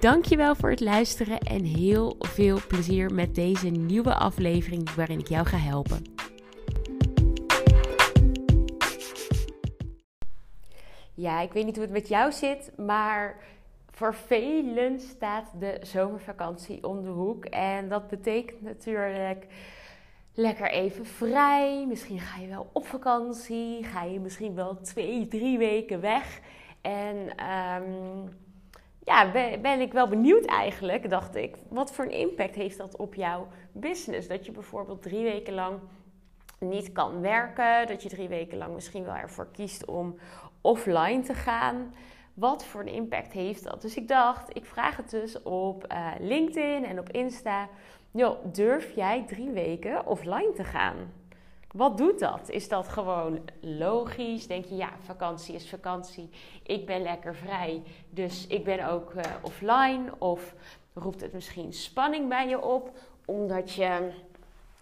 Dankjewel voor het luisteren en heel veel plezier met deze nieuwe aflevering waarin ik jou ga helpen. Ja, ik weet niet hoe het met jou zit, maar voor velen staat de zomervakantie om de hoek. En dat betekent natuurlijk lekker even vrij. Misschien ga je wel op vakantie, ga je misschien wel twee, drie weken weg. En um, ja, ben, ik wel benieuwd eigenlijk, dacht ik. Wat voor een impact heeft dat op jouw business? Dat je bijvoorbeeld drie weken lang niet kan werken. Dat je drie weken lang misschien wel ervoor kiest om offline te gaan. Wat voor een impact heeft dat? Dus ik dacht, ik vraag het dus op uh, LinkedIn en op Insta. Yo, durf jij drie weken offline te gaan? Wat doet dat? Is dat gewoon logisch? Denk je, ja, vakantie is vakantie. Ik ben lekker vrij, dus ik ben ook uh, offline. Of roept het misschien spanning bij je op, omdat je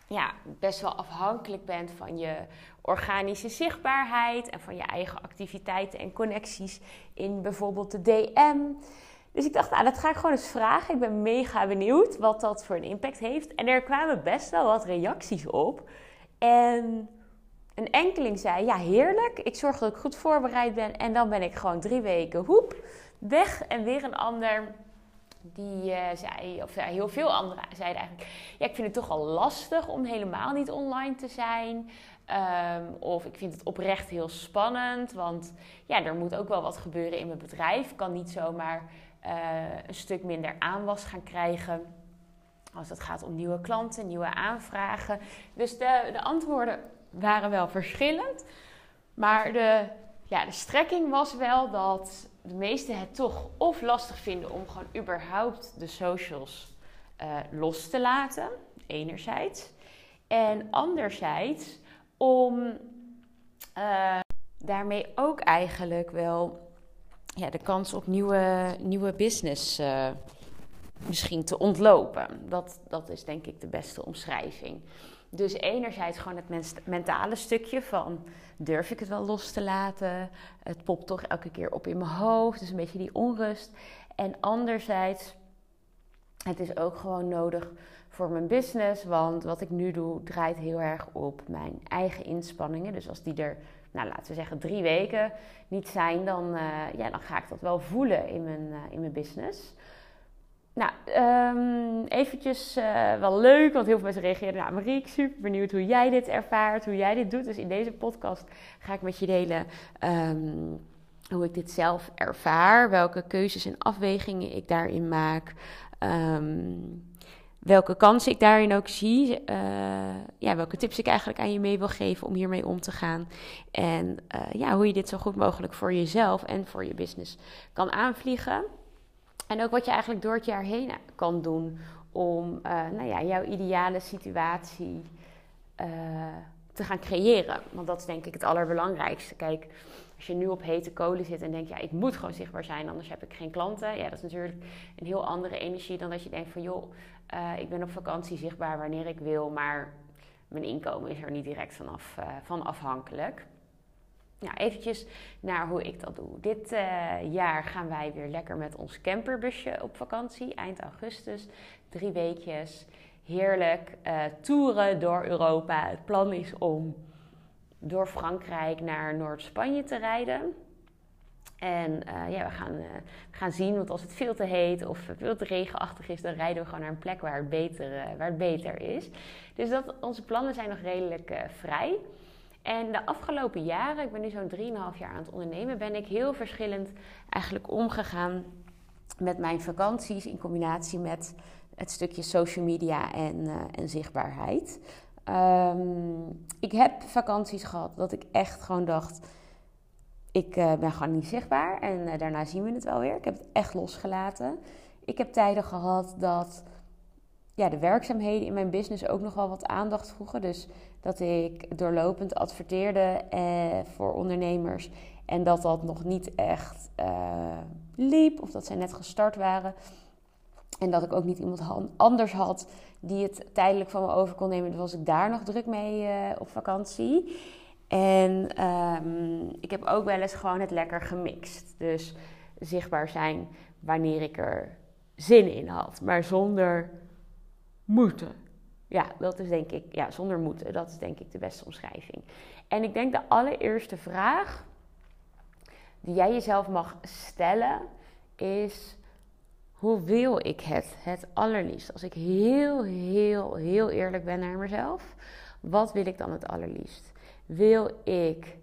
ja, best wel afhankelijk bent van je organische zichtbaarheid en van je eigen activiteiten en connecties in bijvoorbeeld de DM. Dus ik dacht, nou, dat ga ik gewoon eens vragen. Ik ben mega benieuwd wat dat voor een impact heeft. En er kwamen best wel wat reacties op. En een enkeling zei: Ja, heerlijk. Ik zorg dat ik goed voorbereid ben. En dan ben ik gewoon drie weken hoep weg. En weer een ander die uh, zei, of heel veel anderen zeiden eigenlijk: Ja, ik vind het toch al lastig om helemaal niet online te zijn. Um, of ik vind het oprecht heel spannend. Want ja, er moet ook wel wat gebeuren in mijn bedrijf. Ik kan niet zomaar uh, een stuk minder aanwas gaan krijgen als het gaat om nieuwe klanten, nieuwe aanvragen. Dus de, de antwoorden waren wel verschillend. Maar de, ja, de strekking was wel dat de meesten het toch of lastig vinden om gewoon überhaupt de socials uh, los te laten, enerzijds. En anderzijds om uh, daarmee ook eigenlijk wel ja, de kans op nieuwe, nieuwe business uh, misschien te ontlopen. Dat, dat is denk ik de beste omschrijving. Dus enerzijds gewoon het mentale stukje van durf ik het wel los te laten? Het popt toch elke keer op in mijn hoofd, dus een beetje die onrust. En anderzijds, het is ook gewoon nodig voor mijn business, want wat ik nu doe draait heel erg op mijn eigen inspanningen. Dus als die er, nou laten we zeggen, drie weken niet zijn, dan, uh, ja, dan ga ik dat wel voelen in mijn, uh, in mijn business. Nou, um, eventjes uh, wel leuk, want heel veel mensen reageren. Nou, Mariek, super benieuwd hoe jij dit ervaart, hoe jij dit doet. Dus in deze podcast ga ik met je delen um, hoe ik dit zelf ervaar, welke keuzes en afwegingen ik daarin maak, um, welke kansen ik daarin ook zie, uh, ja, welke tips ik eigenlijk aan je mee wil geven om hiermee om te gaan. En uh, ja, hoe je dit zo goed mogelijk voor jezelf en voor je business kan aanvliegen. En ook wat je eigenlijk door het jaar heen kan doen om uh, nou ja, jouw ideale situatie uh, te gaan creëren. Want dat is denk ik het allerbelangrijkste. Kijk, als je nu op hete kolen zit en denkt, ja, ik moet gewoon zichtbaar zijn, anders heb ik geen klanten. Ja, dat is natuurlijk een heel andere energie dan dat je denkt van, joh, uh, ik ben op vakantie zichtbaar wanneer ik wil, maar mijn inkomen is er niet direct vanaf, van afhankelijk. Nou, eventjes naar hoe ik dat doe. Dit uh, jaar gaan wij weer lekker met ons camperbusje op vakantie. Eind augustus, drie weekjes. Heerlijk uh, toeren door Europa. Het plan is om door Frankrijk naar Noord-Spanje te rijden. En uh, ja, we gaan, gaan zien, want als het veel te heet of veel te regenachtig is, dan rijden we gewoon naar een plek waar het beter, waar het beter is. Dus dat, onze plannen zijn nog redelijk vrij. En de afgelopen jaren, ik ben nu zo'n 3,5 jaar aan het ondernemen, ben ik heel verschillend eigenlijk omgegaan met mijn vakanties in combinatie met het stukje social media en, uh, en zichtbaarheid. Um, ik heb vakanties gehad dat ik echt gewoon dacht, ik uh, ben gewoon niet zichtbaar en uh, daarna zien we het wel weer. Ik heb het echt losgelaten. Ik heb tijden gehad dat ja, de werkzaamheden in mijn business ook nog wel wat aandacht vroegen. Dus dat ik doorlopend adverteerde eh, voor ondernemers. En dat dat nog niet echt uh, liep. Of dat zij net gestart waren. En dat ik ook niet iemand anders had die het tijdelijk van me over kon nemen. Dus was ik daar nog druk mee uh, op vakantie. En um, ik heb ook wel eens gewoon het lekker gemixt. Dus zichtbaar zijn wanneer ik er zin in had. Maar zonder moeten. Ja, dat is denk ik, ja, zonder moeten. Dat is denk ik de beste omschrijving. En ik denk de allereerste vraag die jij jezelf mag stellen is: hoe wil ik het het allerliefst? Als ik heel, heel, heel eerlijk ben naar mezelf, wat wil ik dan het allerliefst? Wil ik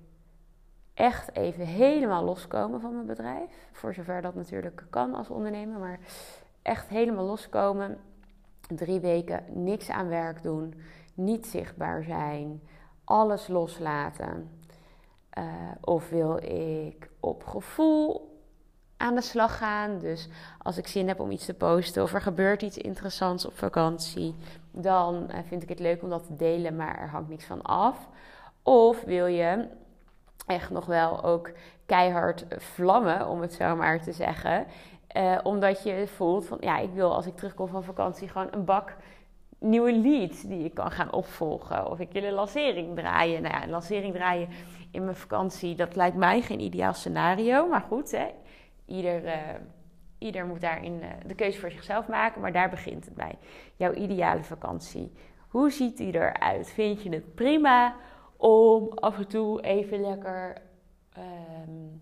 echt even helemaal loskomen van mijn bedrijf? Voor zover dat natuurlijk kan als ondernemer, maar echt helemaal loskomen. Drie weken niks aan werk doen, niet zichtbaar zijn, alles loslaten. Uh, of wil ik op gevoel aan de slag gaan. Dus als ik zin heb om iets te posten of er gebeurt iets interessants op vakantie, dan uh, vind ik het leuk om dat te delen, maar er hangt niks van af. Of wil je echt nog wel ook keihard vlammen, om het zo maar te zeggen. Uh, omdat je voelt van ja, ik wil als ik terugkom van vakantie gewoon een bak nieuwe leads die ik kan gaan opvolgen. Of ik wil een lancering draaien. Nou ja, een lancering draaien in mijn vakantie, dat lijkt mij geen ideaal scenario. Maar goed, hè, ieder, uh, ieder moet daarin uh, de keuze voor zichzelf maken. Maar daar begint het bij. Jouw ideale vakantie. Hoe ziet die eruit? Vind je het prima om af en toe even lekker um,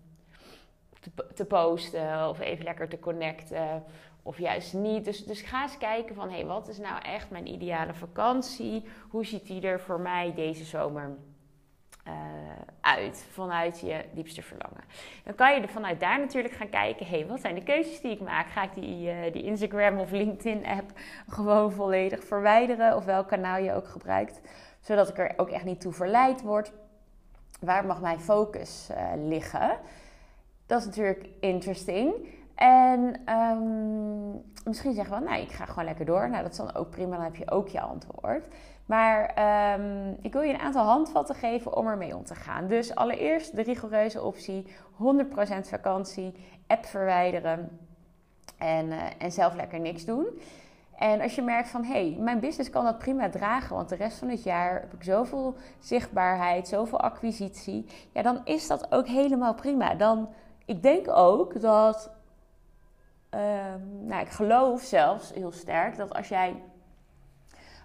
te, te, posten of even lekker te connecten? Of juist niet. Dus, dus ga eens kijken van, hé, hey, wat is nou echt mijn ideale vakantie? Hoe ziet die er voor mij deze zomer uh, uit vanuit je diepste verlangen. Dan kan je er vanuit daar natuurlijk gaan kijken: hé, hey, wat zijn de keuzes die ik maak? Ga ik die, uh, die Instagram of LinkedIn-app gewoon volledig verwijderen? Of welk kanaal je ook gebruikt, zodat ik er ook echt niet toe verleid word? Waar mag mijn focus uh, liggen? Dat is natuurlijk interesting. En um, misschien zeggen we, nou, ik ga gewoon lekker door. Nou, dat is dan ook prima, dan heb je ook je antwoord. Maar um, ik wil je een aantal handvatten geven om ermee om te gaan. Dus allereerst de rigoureuze optie: 100% vakantie, app verwijderen en, uh, en zelf lekker niks doen. En als je merkt van hé, hey, mijn business kan dat prima dragen, want de rest van het jaar heb ik zoveel zichtbaarheid, zoveel acquisitie, ja, dan is dat ook helemaal prima. Dan, ik denk ook dat, um, nou, ik geloof zelfs heel sterk dat als jij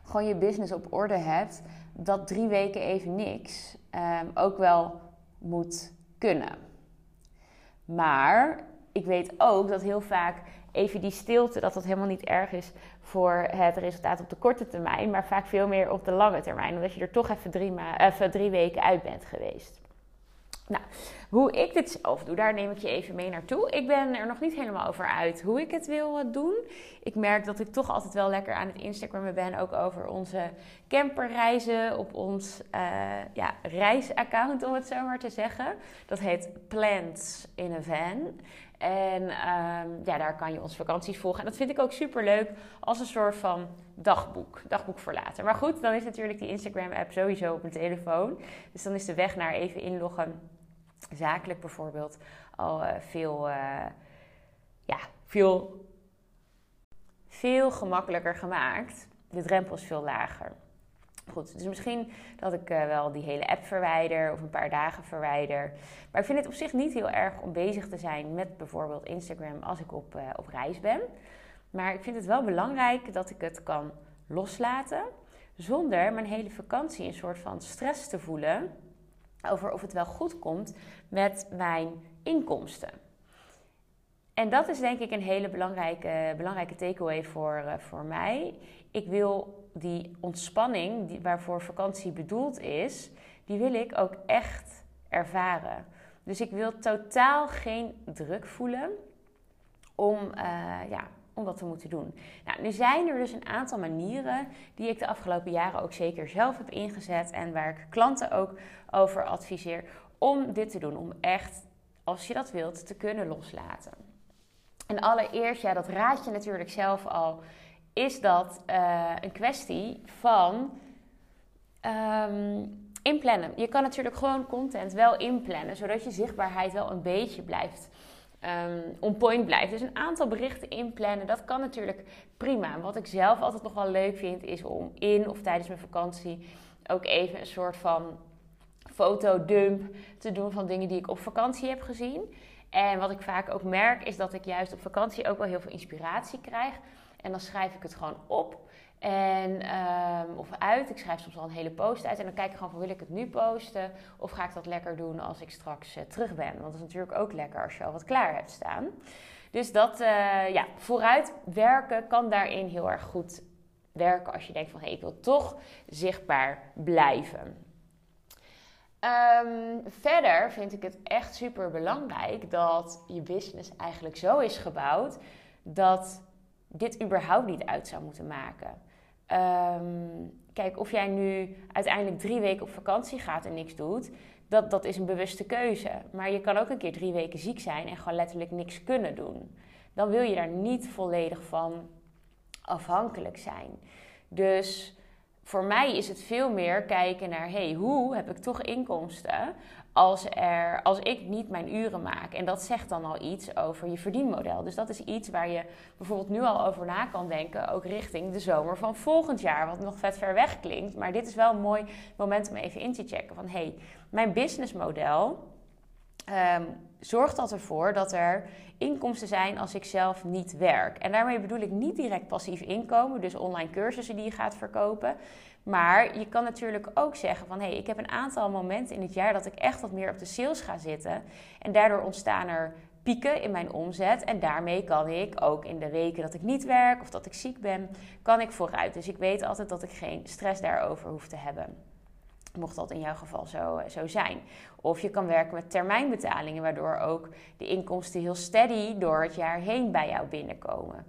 gewoon je business op orde hebt, dat drie weken even niks um, ook wel moet kunnen. Maar ik weet ook dat heel vaak even die stilte, dat dat helemaal niet erg is voor het resultaat op de korte termijn, maar vaak veel meer op de lange termijn, omdat je er toch even even drie weken uit bent geweest. Nou, hoe ik dit zelf doe, daar neem ik je even mee naartoe. Ik ben er nog niet helemaal over uit hoe ik het wil eh, doen. Ik merk dat ik toch altijd wel lekker aan het Instagrammen ben, ook over onze camperreizen op ons uh, ja, reisaccount, om het zo maar te zeggen. Dat heet Plants in a Van. En um, ja, daar kan je onze vakanties volgen. En dat vind ik ook super leuk als een soort van dagboek. Dagboek voor later. Maar goed, dan is natuurlijk die Instagram-app sowieso op mijn telefoon. Dus dan is de weg naar even inloggen zakelijk bijvoorbeeld al uh, veel, uh, ja, veel, veel gemakkelijker gemaakt. De drempel is veel lager. Goed, dus misschien dat ik uh, wel die hele app verwijder of een paar dagen verwijder. Maar ik vind het op zich niet heel erg om bezig te zijn met bijvoorbeeld Instagram als ik op, op reis ben. Maar ik vind het wel belangrijk dat ik het kan loslaten zonder mijn hele vakantie een soort van stress te voelen over of het wel goed komt met mijn inkomsten. En dat is denk ik een hele belangrijke, belangrijke takeaway voor, uh, voor mij. Ik wil die ontspanning die, waarvoor vakantie bedoeld is, die wil ik ook echt ervaren. Dus ik wil totaal geen druk voelen om, uh, ja, om dat te moeten doen. Nou, nu zijn er dus een aantal manieren die ik de afgelopen jaren ook zeker zelf heb ingezet en waar ik klanten ook over adviseer om dit te doen. Om echt, als je dat wilt, te kunnen loslaten. En allereerst, ja, dat raad je natuurlijk zelf al is dat uh, een kwestie van um, inplannen. Je kan natuurlijk gewoon content wel inplannen, zodat je zichtbaarheid wel een beetje blijft. Um, on point blijft. Dus een aantal berichten inplannen, dat kan natuurlijk prima. Wat ik zelf altijd nog wel leuk vind, is om in of tijdens mijn vakantie ook even een soort van fotodump te doen van dingen die ik op vakantie heb gezien. En wat ik vaak ook merk, is dat ik juist op vakantie ook wel heel veel inspiratie krijg. En dan schrijf ik het gewoon op. En, um, of uit. Ik schrijf soms al een hele post uit. En dan kijk ik gewoon van wil ik het nu posten? Of ga ik dat lekker doen als ik straks uh, terug ben? Want dat is natuurlijk ook lekker als je al wat klaar hebt staan. Dus dat, uh, ja, vooruit werken kan daarin heel erg goed werken. Als je denkt van hé, ik wil toch zichtbaar blijven. Um, verder vind ik het echt super belangrijk dat je business eigenlijk zo is gebouwd dat dit überhaupt niet uit zou moeten maken. Um, kijk, of jij nu uiteindelijk drie weken op vakantie gaat en niks doet, dat, dat is een bewuste keuze. Maar je kan ook een keer drie weken ziek zijn en gewoon letterlijk niks kunnen doen. Dan wil je daar niet volledig van afhankelijk zijn. Dus voor mij is het veel meer kijken naar, hey, hoe heb ik toch inkomsten als, er, als ik niet mijn uren maak? En dat zegt dan al iets over je verdienmodel. Dus dat is iets waar je bijvoorbeeld nu al over na kan denken, ook richting de zomer van volgend jaar, wat nog vet ver weg klinkt. Maar dit is wel een mooi moment om even in te checken van, hey, mijn businessmodel um, zorgt dat ervoor dat er inkomsten zijn als ik zelf niet werk. En daarmee bedoel ik niet direct passief inkomen, dus online cursussen die je gaat verkopen. Maar je kan natuurlijk ook zeggen van hé, hey, ik heb een aantal momenten in het jaar dat ik echt wat meer op de sales ga zitten. En daardoor ontstaan er pieken in mijn omzet. En daarmee kan ik ook in de weken dat ik niet werk of dat ik ziek ben, kan ik vooruit. Dus ik weet altijd dat ik geen stress daarover hoef te hebben. Mocht dat in jouw geval zo, zo zijn. Of je kan werken met termijnbetalingen, waardoor ook de inkomsten heel steady door het jaar heen bij jou binnenkomen.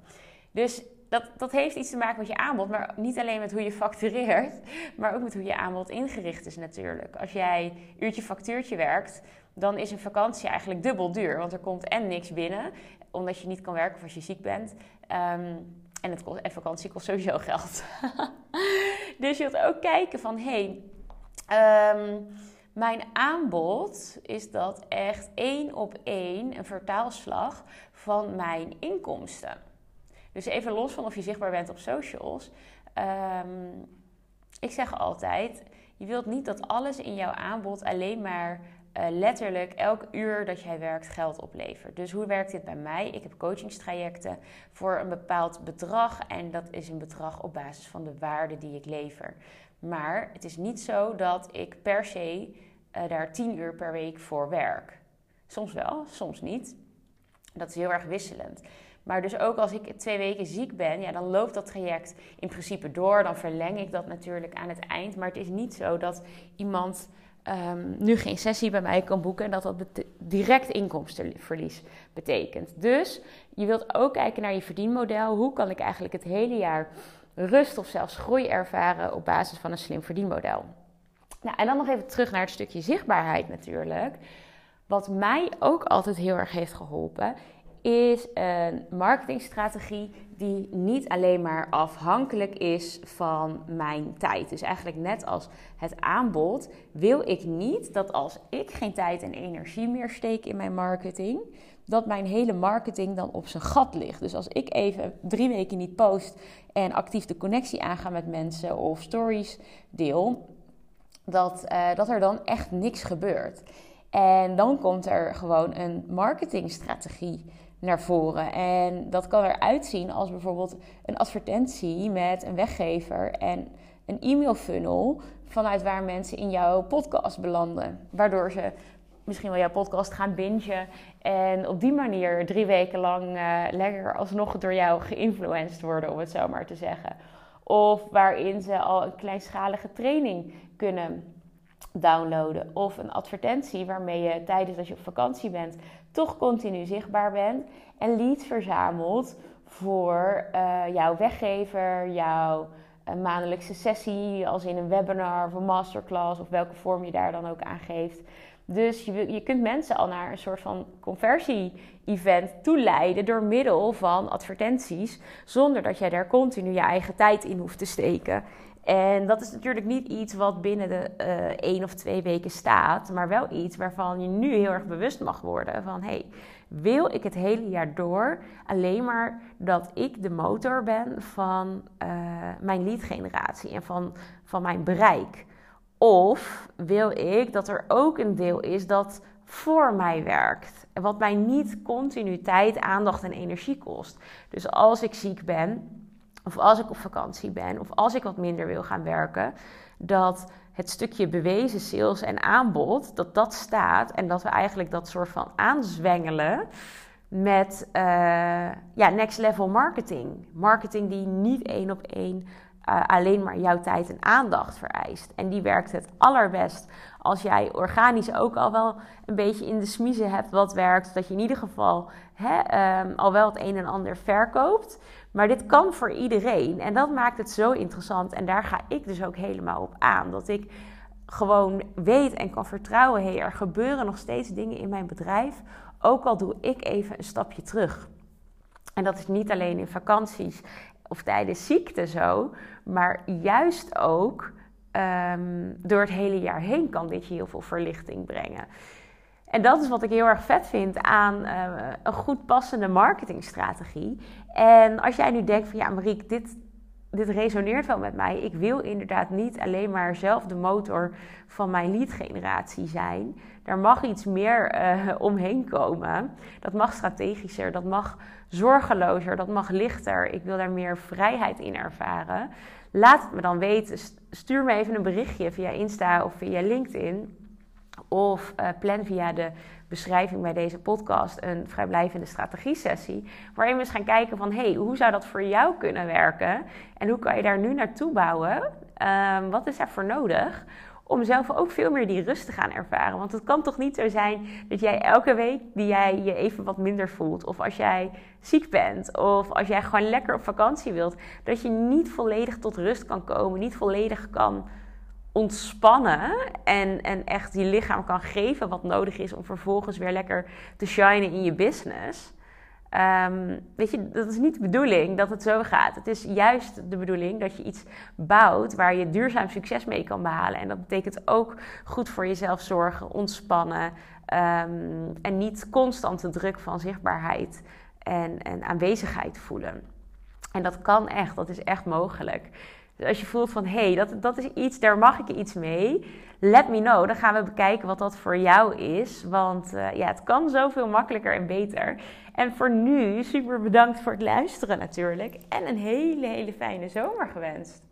Dus dat, dat heeft iets te maken met je aanbod, maar niet alleen met hoe je factureert, maar ook met hoe je aanbod ingericht is natuurlijk. Als jij uurtje factuurtje werkt, dan is een vakantie eigenlijk dubbel duur, want er komt en niks binnen, omdat je niet kan werken of als je ziek bent. Ehm, en, het kost, vakantie kost sowieso geld. dus je wilt ook kijken van, hé, hey, um, mijn aanbod is dat echt één op één een vertaalslag van mijn inkomsten. Dus even los van of je zichtbaar bent op socials. Um, ik zeg altijd, je wilt niet dat alles in jouw aanbod alleen maar letterlijk elk uur dat jij werkt geld oplevert. Dus hoe werkt dit bij mij? Ik heb coachingstrajecten voor een bepaald bedrag en dat is een bedrag op basis van de waarde die ik lever. Maar het is niet zo dat ik per se uh, daar 10 uur per week voor werk. Soms wel, soms niet. Dat is heel erg wisselend. Maar dus ook als ik twee weken ziek ben, ja, dan loopt dat traject in principe door. Dan verleng ik dat natuurlijk aan het eind. Maar het is niet zo dat iemand um, nu geen sessie bij mij kan boeken en dat dat direct inkomstenverlies betekent. Dus je wilt ook kijken naar je verdienmodel. Hoe kan ik eigenlijk het hele jaar rust of zelfs groei ervaren op basis van een slim verdienmodel? Nou, en dan nog even terug naar het stukje zichtbaarheid natuurlijk. Wat mij ook altijd heel erg heeft geholpen, is een marketingstrategie die niet alleen maar afhankelijk is van mijn tijd. Dus eigenlijk net als het aanbod wil ik niet dat als ik geen tijd en energie meer steek in mijn marketing, dat mijn hele marketing dan op zijn gat ligt. Dus als ik even drie weken niet post en actief de connectie aanga met mensen of stories deel, dat, uh, dat er dan echt niks gebeurt. En dan komt er gewoon een marketingstrategie naar voren. En dat kan eruit zien als bijvoorbeeld een advertentie met een weggever en een e-mail funnel vanuit waar mensen in jouw podcast belanden. Waardoor ze misschien wel jouw podcast gaan bingen en op die manier drie weken lang uh, lekker alsnog door jou geïnfluenced worden, om het zo maar te zeggen. Of waarin ze al een kleinschalige training kunnen downloaden. Of een advertentie waarmee je tijdens dat je op vakantie bent toch continu zichtbaar bent. En leads verzamelt voor uh, jouw weggever, jouw uh, maandelijkse sessie, als in een webinar of een masterclass of welke vorm je daar dan ook aan geeft. Dus je, je kunt mensen al naar een soort van conversie-event toeleiden door middel van advertenties, zonder dat jij daar continu je eigen tijd in hoeft te steken. En dat is natuurlijk niet iets wat binnen de uh, één of twee weken staat, maar wel iets waarvan je nu heel erg bewust mag worden van hey, wil ik het hele jaar door alleen maar dat ik de motor ben van uh, mijn leadgeneratie en van, van mijn bereik? Of wil ik dat er ook een deel is dat voor mij werkt. Wat mij niet continu tijd, aandacht en energie kost. Dus als ik ziek ben, of als ik op vakantie ben, of als ik wat minder wil gaan werken, dat het stukje bewezen sales en aanbod, dat dat staat en dat we eigenlijk dat soort van aanzwengelen met uh, ja, next level marketing. Marketing die niet één op één uh, alleen maar jouw tijd en aandacht vereist. En die werkt het allerbest als jij organisch ook al wel een beetje in de smiezen hebt wat werkt. Dat je in ieder geval hè, um, al wel het een en ander verkoopt. Maar dit kan voor iedereen. En dat maakt het zo interessant. En daar ga ik dus ook helemaal op aan. Dat ik gewoon weet en kan vertrouwen: hé, hey, er gebeuren nog steeds dingen in mijn bedrijf. Ook al doe ik even een stapje terug. En dat is niet alleen in vakanties of tijdens ziekte zo, maar juist ook um, door het hele jaar heen kan dit je heel veel verlichting brengen. En dat is wat ik heel erg vet vind aan uh, een goed passende marketingstrategie. En als jij nu denkt van ja, Marieke, dit, dit resoneert wel met mij. Ik wil inderdaad niet alleen maar zelf de motor van mijn lead-generatie zijn. Daar mag iets meer uh, omheen komen. Dat mag strategischer, dat mag zorgelozer, dat mag lichter. Ik wil daar meer vrijheid in ervaren. Laat het me dan weten. Stuur me even een berichtje via Insta of via LinkedIn. Of uh, plan via de beschrijving bij deze podcast een vrijblijvende strategie-sessie. Waarin we eens gaan kijken van hey, hoe zou dat voor jou kunnen werken? En hoe kan je daar nu naartoe bouwen? Um, wat is daarvoor nodig? Om zelf ook veel meer die rust te gaan ervaren. Want het kan toch niet zo zijn dat jij elke week die jij je even wat minder voelt. Of als jij ziek bent. Of als jij gewoon lekker op vakantie wilt. Dat je niet volledig tot rust kan komen. Niet volledig kan ontspannen en, en echt je lichaam kan geven wat nodig is om vervolgens weer lekker te shinen in je business. Um, weet je, dat is niet de bedoeling dat het zo gaat. Het is juist de bedoeling dat je iets bouwt waar je duurzaam succes mee kan behalen. En dat betekent ook goed voor jezelf zorgen, ontspannen um, en niet constant de druk van zichtbaarheid en, en aanwezigheid voelen. En dat kan echt, dat is echt mogelijk. Dus als je voelt van hé, hey, dat, dat is iets, daar mag ik iets mee. Let me know. Dan gaan we bekijken wat dat voor jou is. Want uh, ja, het kan zoveel makkelijker en beter. En voor nu, super bedankt voor het luisteren natuurlijk. En een hele, hele fijne zomer gewenst.